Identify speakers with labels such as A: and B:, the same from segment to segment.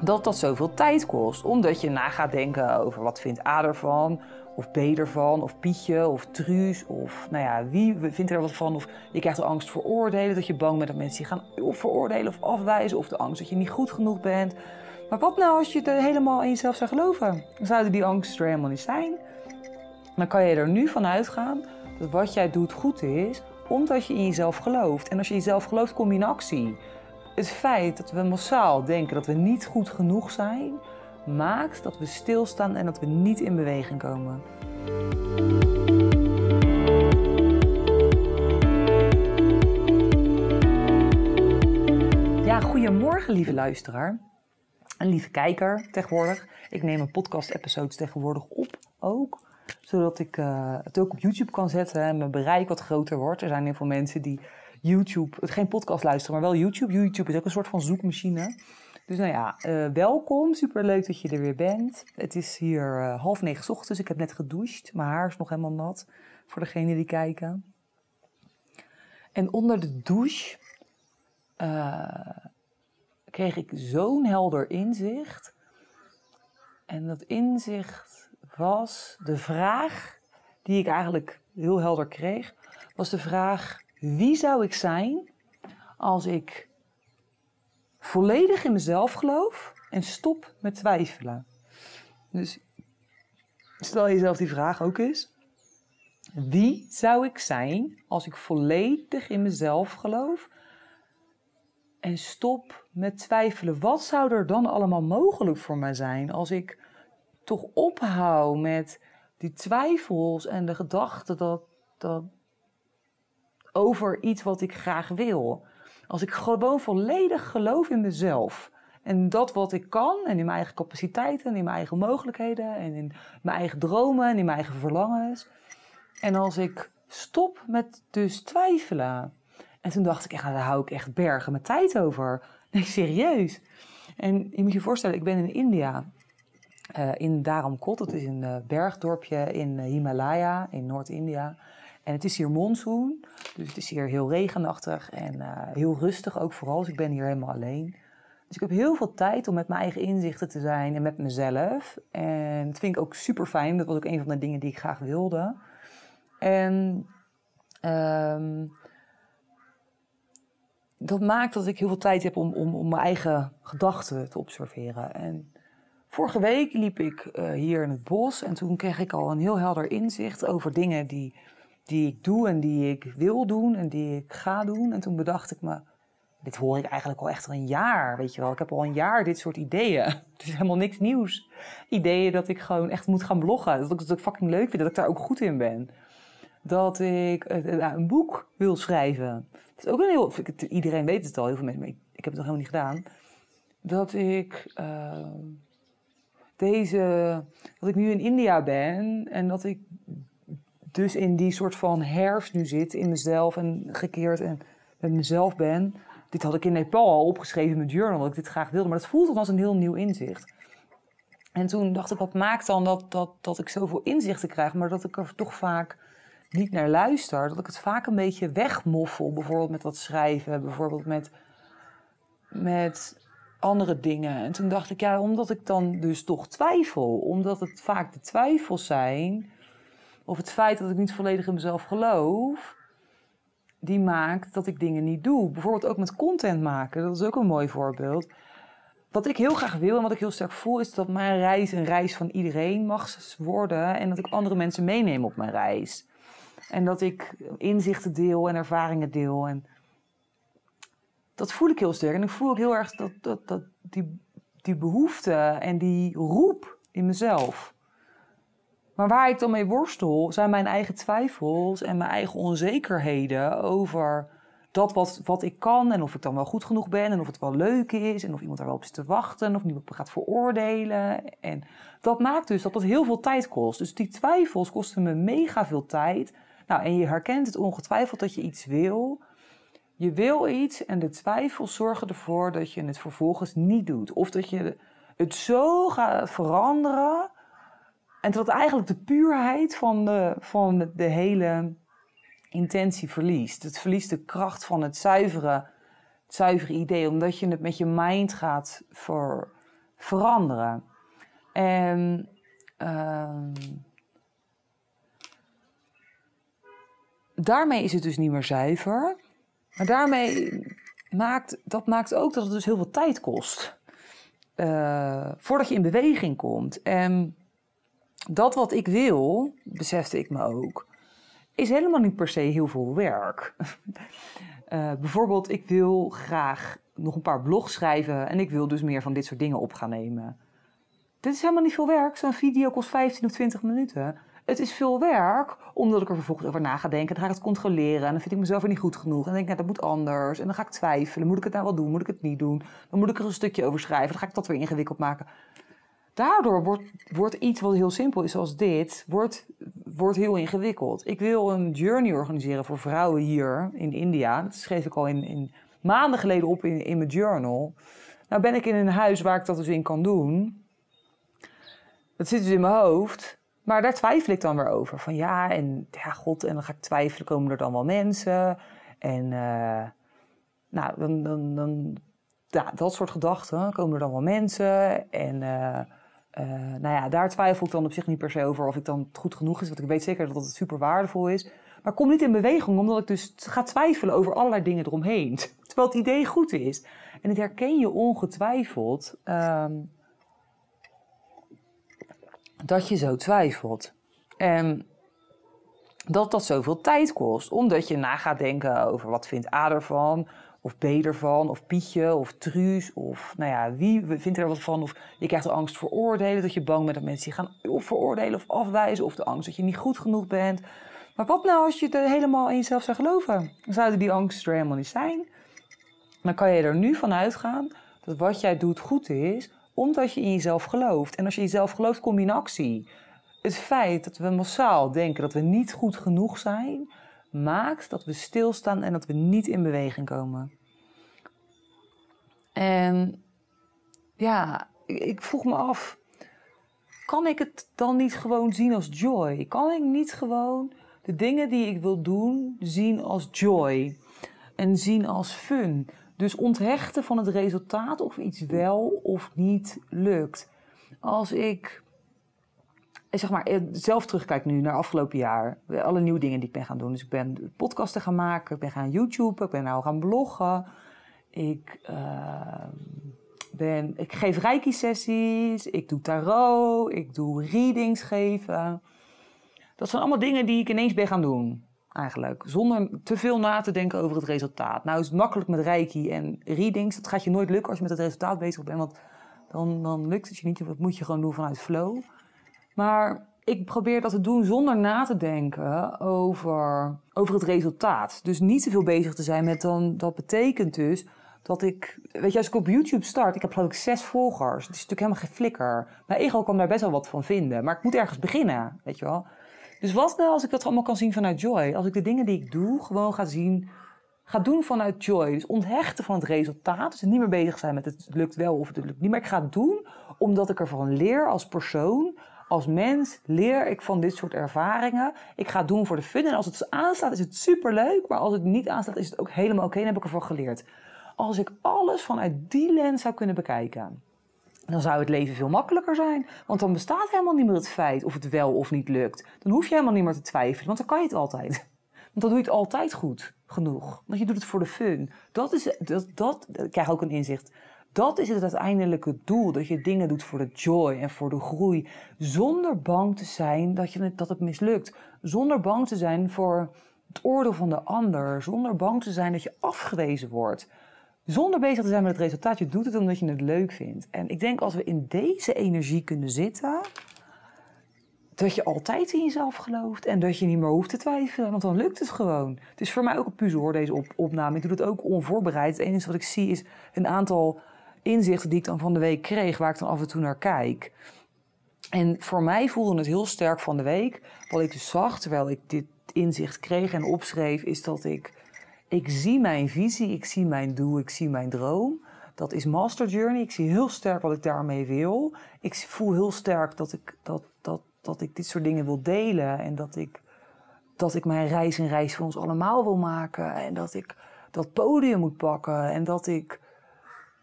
A: dat dat zoveel tijd kost. Omdat je na gaat denken over wat vindt A ervan, of B ervan, of Pietje, of Truus, of nou ja, wie vindt er wat van. Of je krijgt de angst voor oordelen, dat je bang bent dat mensen je gaan veroordelen of afwijzen. Of de angst dat je niet goed genoeg bent. Maar wat nou als je er helemaal in jezelf zou geloven? Dan zouden die angsten er helemaal niet zijn. Dan kan je er nu van uitgaan dat wat jij doet goed is, omdat je in jezelf gelooft. En als je in jezelf gelooft, kom je in actie. Het feit dat we massaal denken dat we niet goed genoeg zijn, maakt dat we stilstaan en dat we niet in beweging komen. Ja, goedemorgen lieve luisteraar en lieve kijker tegenwoordig. Ik neem een podcast-episodes tegenwoordig op ook, zodat ik uh, het ook op YouTube kan zetten en mijn bereik wat groter wordt. Er zijn heel veel mensen die YouTube, geen podcast luisteren, maar wel YouTube. YouTube is ook een soort van zoekmachine. Dus nou ja, uh, welkom. Superleuk dat je er weer bent. Het is hier uh, half negen ochtends. Ik heb net gedoucht. Mijn haar is nog helemaal nat. Voor degenen die kijken. En onder de douche uh, kreeg ik zo'n helder inzicht. En dat inzicht was de vraag die ik eigenlijk heel helder kreeg. Was de vraag, wie zou ik zijn als ik volledig in mezelf geloof en stop met twijfelen. Dus stel jezelf die vraag ook eens. Wie zou ik zijn als ik volledig in mezelf geloof en stop met twijfelen? Wat zou er dan allemaal mogelijk voor mij zijn als ik toch ophoud met die twijfels en de gedachten dat, dat over iets wat ik graag wil? Als ik gewoon volledig geloof in mezelf. En dat wat ik kan, en in mijn eigen capaciteiten, en in mijn eigen mogelijkheden, en in mijn eigen dromen, en in mijn eigen verlangens. En als ik stop met dus twijfelen. En toen dacht ik, echt, daar hou ik echt bergen met tijd over. Nee, serieus. En je moet je voorstellen, ik ben in India. Uh, in Dharamkot, dat is een uh, bergdorpje in uh, Himalaya, in Noord-India. En het is hier monsoon, dus het is hier heel regenachtig en uh, heel rustig ook vooral. Dus ik ben hier helemaal alleen. Dus ik heb heel veel tijd om met mijn eigen inzichten te zijn en met mezelf. En dat vind ik ook super fijn. Dat was ook een van de dingen die ik graag wilde. En um, dat maakt dat ik heel veel tijd heb om, om, om mijn eigen gedachten te observeren. En vorige week liep ik uh, hier in het bos en toen kreeg ik al een heel helder inzicht over dingen die die ik doe en die ik wil doen en die ik ga doen. En toen bedacht ik me, dit hoor ik eigenlijk al echt al een jaar, weet je wel. Ik heb al een jaar dit soort ideeën. Het is helemaal niks nieuws. Ideeën dat ik gewoon echt moet gaan bloggen. Dat ik het fucking leuk vind, dat ik daar ook goed in ben. Dat ik een boek wil schrijven. Dat is ook een heel... Iedereen weet het al, heel veel mensen, maar ik, heb het nog helemaal niet gedaan. Dat ik... Uh, deze... Dat ik nu in India ben en dat ik dus in die soort van herfst nu zit in mezelf en gekeerd en met mezelf ben. Dit had ik in Nepal al opgeschreven in mijn journal, dat ik dit graag wilde. Maar dat voelt als een heel nieuw inzicht. En toen dacht ik, wat maakt dan dat, dat, dat ik zoveel inzichten krijg, maar dat ik er toch vaak niet naar luister. Dat ik het vaak een beetje wegmoffel, bijvoorbeeld met dat schrijven, bijvoorbeeld met, met andere dingen. En toen dacht ik, ja, omdat ik dan dus toch twijfel, omdat het vaak de twijfels zijn of het feit dat ik niet volledig in mezelf geloof, die maakt dat ik dingen niet doe. Bijvoorbeeld ook met content maken, dat is ook een mooi voorbeeld. Wat ik heel graag wil en wat ik heel sterk voel, is dat mijn reis een reis van iedereen mag worden en dat ik andere mensen meeneem op mijn reis. En dat ik inzichten deel en ervaringen deel. En dat voel ik heel sterk. En ik voel ook heel erg dat, dat, dat die, die behoefte en die roep in mezelf. Maar waar ik dan mee worstel, zijn mijn eigen twijfels en mijn eigen onzekerheden over dat wat, wat ik kan en of ik dan wel goed genoeg ben en of het wel leuk is en of iemand er wel op zit te wachten of niemand me gaat veroordelen. En dat maakt dus dat dat heel veel tijd kost. Dus die twijfels kosten me mega veel tijd. Nou, en je herkent het ongetwijfeld dat je iets wil. Je wil iets en de twijfels zorgen ervoor dat je het vervolgens niet doet. Of dat je het zo gaat veranderen en dat eigenlijk de puurheid van de, van de hele intentie verliest. Het verliest de kracht van het zuivere, het idee, omdat je het met je mind gaat ver, veranderen. En ehm, daarmee is het dus niet meer zuiver. Maar daarmee maakt, dat maakt ook dat het dus heel veel tijd kost. Uh, voordat je in beweging komt. Dat wat ik wil, besefte ik me ook, is helemaal niet per se heel veel werk. Uh, bijvoorbeeld, ik wil graag nog een paar blogs schrijven en ik wil dus meer van dit soort dingen op gaan nemen. Dit is helemaal niet veel werk. Zo'n video kost 15 of 20 minuten. Het is veel werk, omdat ik er vervolgens over na ga denken. Dan ga ik het controleren en dan vind ik mezelf er niet goed genoeg. En denk ik, nou, dat moet anders. En dan ga ik twijfelen. Moet ik het nou wel doen? Moet ik het niet doen? Dan moet ik er een stukje over schrijven. Dan ga ik dat weer ingewikkeld maken. Daardoor wordt, wordt iets wat heel simpel is als dit, wordt, wordt heel ingewikkeld. Ik wil een journey organiseren voor vrouwen hier in India. Dat schreef ik al in, in maanden geleden op in, in mijn journal. Nou ben ik in een huis waar ik dat dus in kan doen. Dat zit dus in mijn hoofd. Maar daar twijfel ik dan weer over. Van ja, en ja, god, en dan ga ik twijfelen, komen er dan wel mensen? En uh, nou, dan, dan, dan, ja, dat soort gedachten. Komen er dan wel mensen? En uh, uh, nou ja, daar twijfel ik dan op zich niet per se over of ik dan goed genoeg is. Want ik weet zeker dat het super waardevol is. Maar kom niet in beweging, omdat ik dus ga twijfelen over allerlei dingen eromheen. Terwijl het idee goed is. En het herken je ongetwijfeld um, dat je zo twijfelt. En dat dat zoveel tijd kost, omdat je na gaat denken over wat vindt A ervan, of B ervan, of Pietje, of Truus, of nou ja, wie vindt er wat van? Of je krijgt de angst voor oordelen, dat je bang bent dat mensen je gaan veroordelen of afwijzen, of de angst dat je niet goed genoeg bent. Maar wat nou als je het helemaal in jezelf zou geloven? Dan zouden die angsten er helemaal niet zijn. Dan kan je er nu van uitgaan dat wat jij doet goed is, omdat je in jezelf gelooft. En als je in jezelf gelooft, kom je in actie. Het feit dat we massaal denken dat we niet goed genoeg zijn, maakt dat we stilstaan en dat we niet in beweging komen. En ja, ik vroeg me af, kan ik het dan niet gewoon zien als joy? Kan ik niet gewoon de dingen die ik wil doen zien als joy en zien als fun? Dus onthechten van het resultaat of iets wel of niet lukt. Als ik zeg maar, eh, zelf terugkijk nu naar afgelopen jaar. Alle nieuwe dingen die ik ben gaan doen. Dus ik ben podcasten gaan maken, ik ben gaan YouTube, ik ben nou gaan bloggen. Ik, uh, ben, ik geef reiki-sessies, ik doe tarot, ik doe readings geven. Dat zijn allemaal dingen die ik ineens ben gaan doen, eigenlijk. Zonder te veel na te denken over het resultaat. Nou is het makkelijk met reiki en readings. Dat gaat je nooit lukken als je met het resultaat bezig bent, want dan, dan lukt het je niet. Dat moet je gewoon doen vanuit flow. Maar ik probeer dat te doen zonder na te denken over, over het resultaat. Dus niet te veel bezig te zijn met dan, dat betekent dus dat ik, weet je, als ik op YouTube start, ik heb geloof ik zes volgers. Het is natuurlijk helemaal geen flikker. Mijn ego kan daar best wel wat van vinden, maar ik moet ergens beginnen, weet je wel. Dus wat nou als ik dat allemaal kan zien vanuit joy? Als ik de dingen die ik doe gewoon ga zien, ga doen vanuit joy. Dus onthechten van het resultaat. Dus niet meer bezig zijn met het lukt wel of het lukt niet. Maar ik ga het doen omdat ik ervan leer als persoon, als mens leer ik van dit soort ervaringen. Ik ga het doen voor de fun. En als het aanslaat, is het superleuk. Maar als het niet aanslaat, is het ook helemaal oké. Okay. Dan heb ik ervan geleerd. Als ik alles vanuit die lens zou kunnen bekijken, dan zou het leven veel makkelijker zijn. Want dan bestaat helemaal niet meer het feit of het wel of niet lukt. Dan hoef je helemaal niet meer te twijfelen, want dan kan je het altijd. Want dan doe je het altijd goed genoeg. Want je doet het voor de fun. Dat is, dat, dat, krijg ook een inzicht. Dat is het uiteindelijke doel. Dat je dingen doet voor de joy en voor de groei. Zonder bang te zijn dat, je, dat het mislukt. Zonder bang te zijn voor het oordeel van de ander. Zonder bang te zijn dat je afgewezen wordt. Zonder bezig te zijn met het resultaat. Je doet het omdat je het leuk vindt. En ik denk als we in deze energie kunnen zitten. Dat je altijd in jezelf gelooft en dat je niet meer hoeft te twijfelen, want dan lukt het gewoon. Het is voor mij ook een puzzel hoor, deze opname. Ik doe het ook onvoorbereid. Het enige wat ik zie is een aantal inzichten die ik dan van de week kreeg, waar ik dan af en toe naar kijk. En voor mij voelde het heel sterk van de week. Wat ik dus zag terwijl ik dit inzicht kreeg en opschreef, is dat ik, ik zie mijn visie, ik zie mijn doel, ik zie mijn droom. Dat is Master Journey. Ik zie heel sterk wat ik daarmee wil. Ik voel heel sterk dat ik, dat, dat, dat ik dit soort dingen wil delen. En dat ik, dat ik mijn reis een reis voor ons allemaal wil maken. En dat ik dat podium moet pakken. En dat ik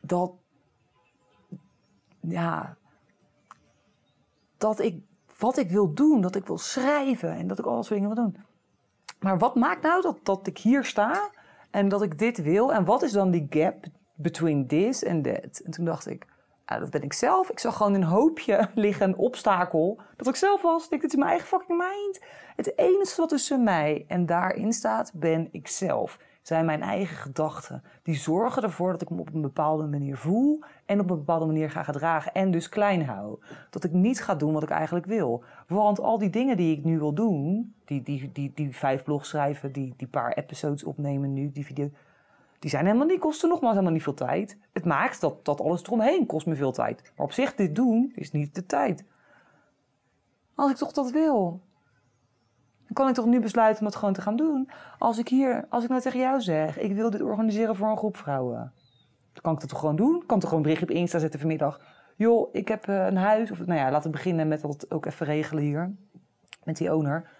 A: dat ja, dat ik wat ik wil doen, dat ik wil schrijven en dat ik alles dingen wil doen. Maar wat maakt nou dat, dat ik hier sta en dat ik dit wil? En wat is dan die gap between this and that? En toen dacht ik, ah, dat ben ik zelf. Ik zag gewoon een hoopje liggen, een obstakel. Dat ik zelf was. Ik, dit is mijn eigen fucking mind. Het enige wat tussen mij en daarin staat, ben ik zelf zijn mijn eigen gedachten. Die zorgen ervoor dat ik me op een bepaalde manier voel en op een bepaalde manier ga gedragen en dus klein hou. Dat ik niet ga doen wat ik eigenlijk wil. Want al die dingen die ik nu wil doen, die, die, die, die vijf blogs schrijven, die, die paar episodes opnemen nu, die video, die zijn helemaal niet, kosten nogmaals helemaal niet veel tijd. Het maakt dat, dat alles eromheen kost me veel tijd. Maar op zich, dit doen is niet de tijd. Als ik toch dat wil, dan kan ik toch nu besluiten om het gewoon te gaan doen. Als ik hier, als ik nou tegen jou zeg, ik wil dit organiseren voor een groep vrouwen. Dan kan ik dat toch gewoon doen? Kan toch gewoon een berichtje op Insta zetten vanmiddag. Joh, ik heb eh, een huis. Of nou ja, laten we beginnen met dat ook even regelen hier. Met die owner.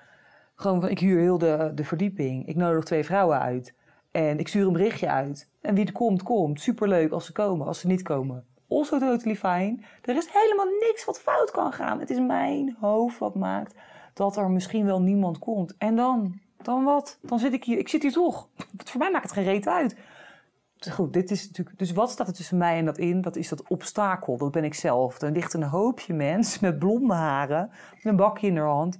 A: Gewoon, ik huur heel de, de verdieping. Ik nodig twee vrouwen uit. En ik stuur een berichtje uit. En wie er komt, komt. Superleuk als ze komen. Als ze niet komen, also totally fine. Er is helemaal niks wat fout kan gaan. Het is mijn hoofd wat maakt dat er misschien wel niemand komt. En dan? Dan wat? Dan zit ik hier. Ik zit hier toch. Voor mij maakt het geen reet uit. Goed, dit is natuurlijk. Dus wat staat er tussen mij en dat in? Dat is dat obstakel. Dat ben ik zelf. Er ligt een hoopje mens met blonde haren, met een bakje in de hand.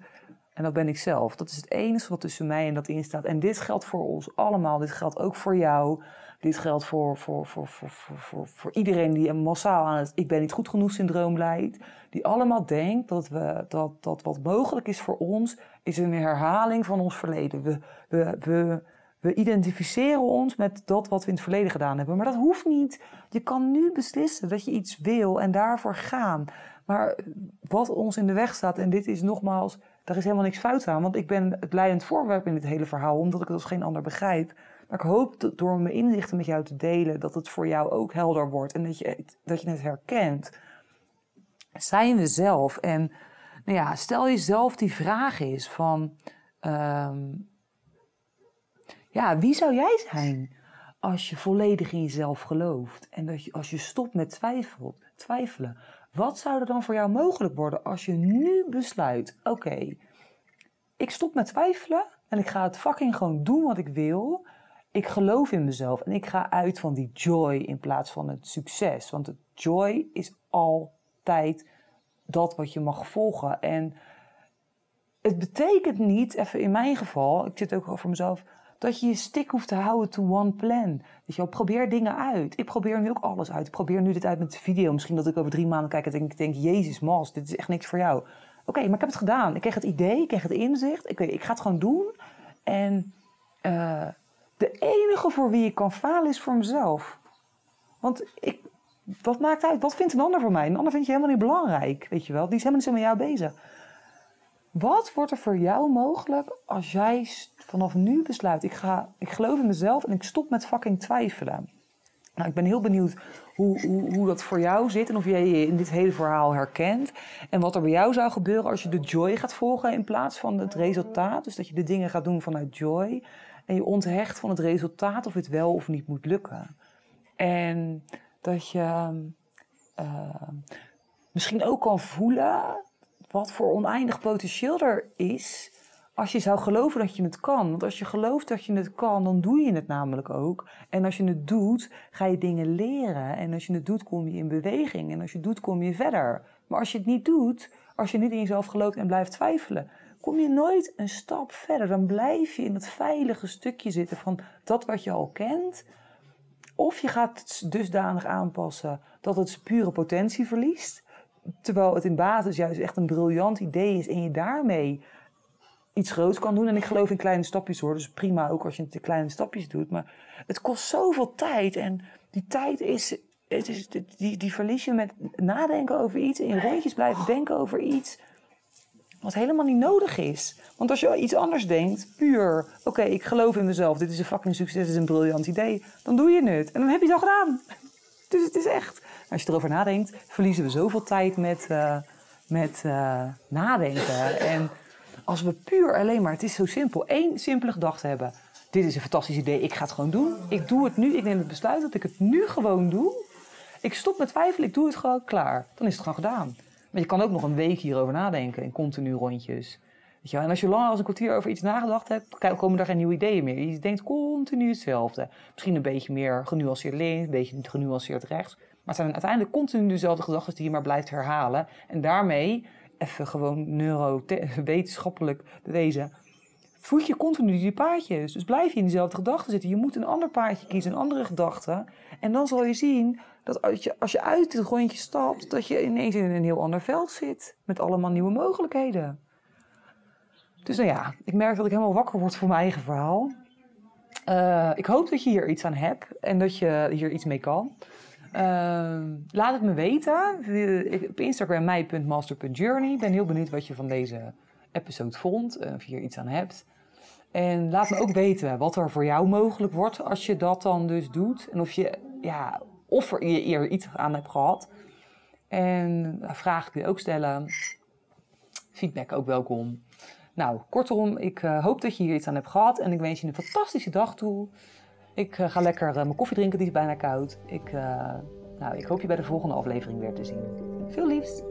A: En dat ben ik zelf. Dat is het enige wat tussen mij en dat in staat. En dit geldt voor ons allemaal. Dit geldt ook voor jou. Dit geldt voor, voor, voor, voor, voor, voor, iedereen die massaal aan het ik ben niet goed genoeg syndroom leidt. Die allemaal denkt dat, we, dat, dat wat mogelijk is voor ons, is een herhaling van ons verleden. We, we, we, we identificeren ons met dat wat we in het verleden gedaan hebben. Maar dat hoeft niet. Je kan nu beslissen dat je iets wil en daarvoor gaan. Maar wat ons in de weg staat, en dit is nogmaals, daar is helemaal niks fout aan. Want ik ben het leidend voorwerp in dit hele verhaal, omdat ik het als geen ander begrijp. Maar ik hoop door mijn inzichten met jou te delen dat het voor jou ook helder wordt en dat je, dat je het herkent. Zijn we zelf? En nou ja, stel jezelf die vraag is van, ehm, ja, wie zou jij zijn als je volledig in jezelf gelooft en dat je, als je stopt met twijfelt, twijfelen? Wat zou er dan voor jou mogelijk worden als je nu besluit, oké, ik stop met twijfelen en ik ga het fucking gewoon doen wat ik wil ik geloof in mezelf en ik ga uit van die joy in plaats van het succes. Want het joy is altijd dat wat je mag volgen. En het betekent niet, even in mijn geval, ik zit ook over mezelf, dat je je stick hoeft te houden to one plan. Dus je probeer dingen uit. Ik probeer nu ook alles uit. Ik probeer nu dit uit met de video. Misschien dat ik over drie maanden kijk en denk, denk Jezus, Mas, dit is echt niks voor jou. Oké, maar ik heb het gedaan. Ik kreeg het idee, ik kreeg het inzicht. Ik, ik ga het gewoon doen. En uh, de enige voor wie ik kan falen is voor mezelf. Want ik, wat maakt uit? Wat vindt een ander voor mij? Een ander vind je helemaal niet belangrijk, weet je wel. Die is helemaal niet zo met jou bezig. Wat wordt er voor jou mogelijk als jij vanaf nu besluit... ik, ga, ik geloof in mezelf en ik stop met fucking twijfelen? Nou, ik ben heel benieuwd hoe, hoe, hoe dat voor jou zit en of jij je in dit hele verhaal herkent. En wat er bij jou zou gebeuren als je de joy gaat volgen in plaats van het resultaat. Dus dat je de dingen gaat doen vanuit joy. En je onthecht van het resultaat of het wel of niet moet lukken. En dat je uh, misschien ook kan voelen wat voor oneindig potentieel er is als je zou geloven dat je het kan. Want als je gelooft dat je het kan, dan doe je het namelijk ook. En als je het doet, ga je dingen leren. En als je het doet, kom je in beweging. En als je het doet, kom je verder. Maar als je het niet doet, als je niet in jezelf gelooft en blijft twijfelen, kom je nooit een stap verder. Dan blijf je in het veilige stukje zitten van dat wat je al kent. Of je gaat het dusdanig aanpassen dat het pure potentie verliest. Terwijl het in basis juist echt een briljant idee is en je daarmee iets groots kan doen. En ik geloof in kleine stapjes hoor. Dus prima ook als je het in kleine stapjes doet. Maar het kost zoveel tijd. En die tijd is. Het is die, die verlies je met nadenken over iets. In reetjes blijven denken over iets. Wat helemaal niet nodig is. Want als je iets anders denkt, puur, oké, ik geloof in mezelf, dit is een fucking succes, dit is een briljant idee, dan doe je het. En dan heb je het al gedaan. Dus het is echt. Als je erover nadenkt, verliezen we zoveel tijd met, uh, met uh, nadenken. En als we puur alleen maar, het is zo simpel, één simpele gedachte hebben. Dit is een fantastisch idee, ik ga het gewoon doen. Ik doe het nu, ik neem het besluit dat ik het nu gewoon doe. Ik stop met twijfelen, ik doe het gewoon, klaar. Dan is het gewoon gedaan. Maar je kan ook nog een week hierover nadenken in continu rondjes. Weet je? En als je langer als een kwartier over iets nagedacht hebt, komen er geen nieuwe ideeën meer. Je denkt continu hetzelfde. Misschien een beetje meer genuanceerd links, een beetje genuanceerd rechts. Maar het zijn uiteindelijk continu dezelfde gedachten die je maar blijft herhalen. En daarmee, even gewoon neurowetenschappelijk bewezen, voed je continu die paadjes. Dus blijf je in diezelfde gedachten zitten. Je moet een ander paadje kiezen, een andere gedachte. En dan zal je zien dat als je, uit het rondje stapt, dat je ineens in een heel ander veld zit. Met allemaal nieuwe mogelijkheden. Dus nou ja, ik merk dat ik helemaal wakker word voor mijn eigen verhaal. Uh, ik hoop dat je hier iets aan hebt en dat je hier iets mee kan. Uh, laat het me weten. Op Instagram mij.master.journey. Ik ben heel benieuwd wat je van deze episode vond. Of je hier iets aan hebt. En laat me ook weten wat er voor jou mogelijk wordt als je dat dan dus doet. En of je, ja, of er je eerder iets aan hebt gehad. En vraag kun je ook stellen. Feedback ook welkom. Nou, kortom, ik uh, hoop dat je hier iets aan hebt gehad. En ik wens je een fantastische dag toe. Ik uh, ga lekker uh, mijn koffie drinken, die is bijna koud. Ik, nou, ik hoop je bij de volgende aflevering weer te zien. Veel liefst!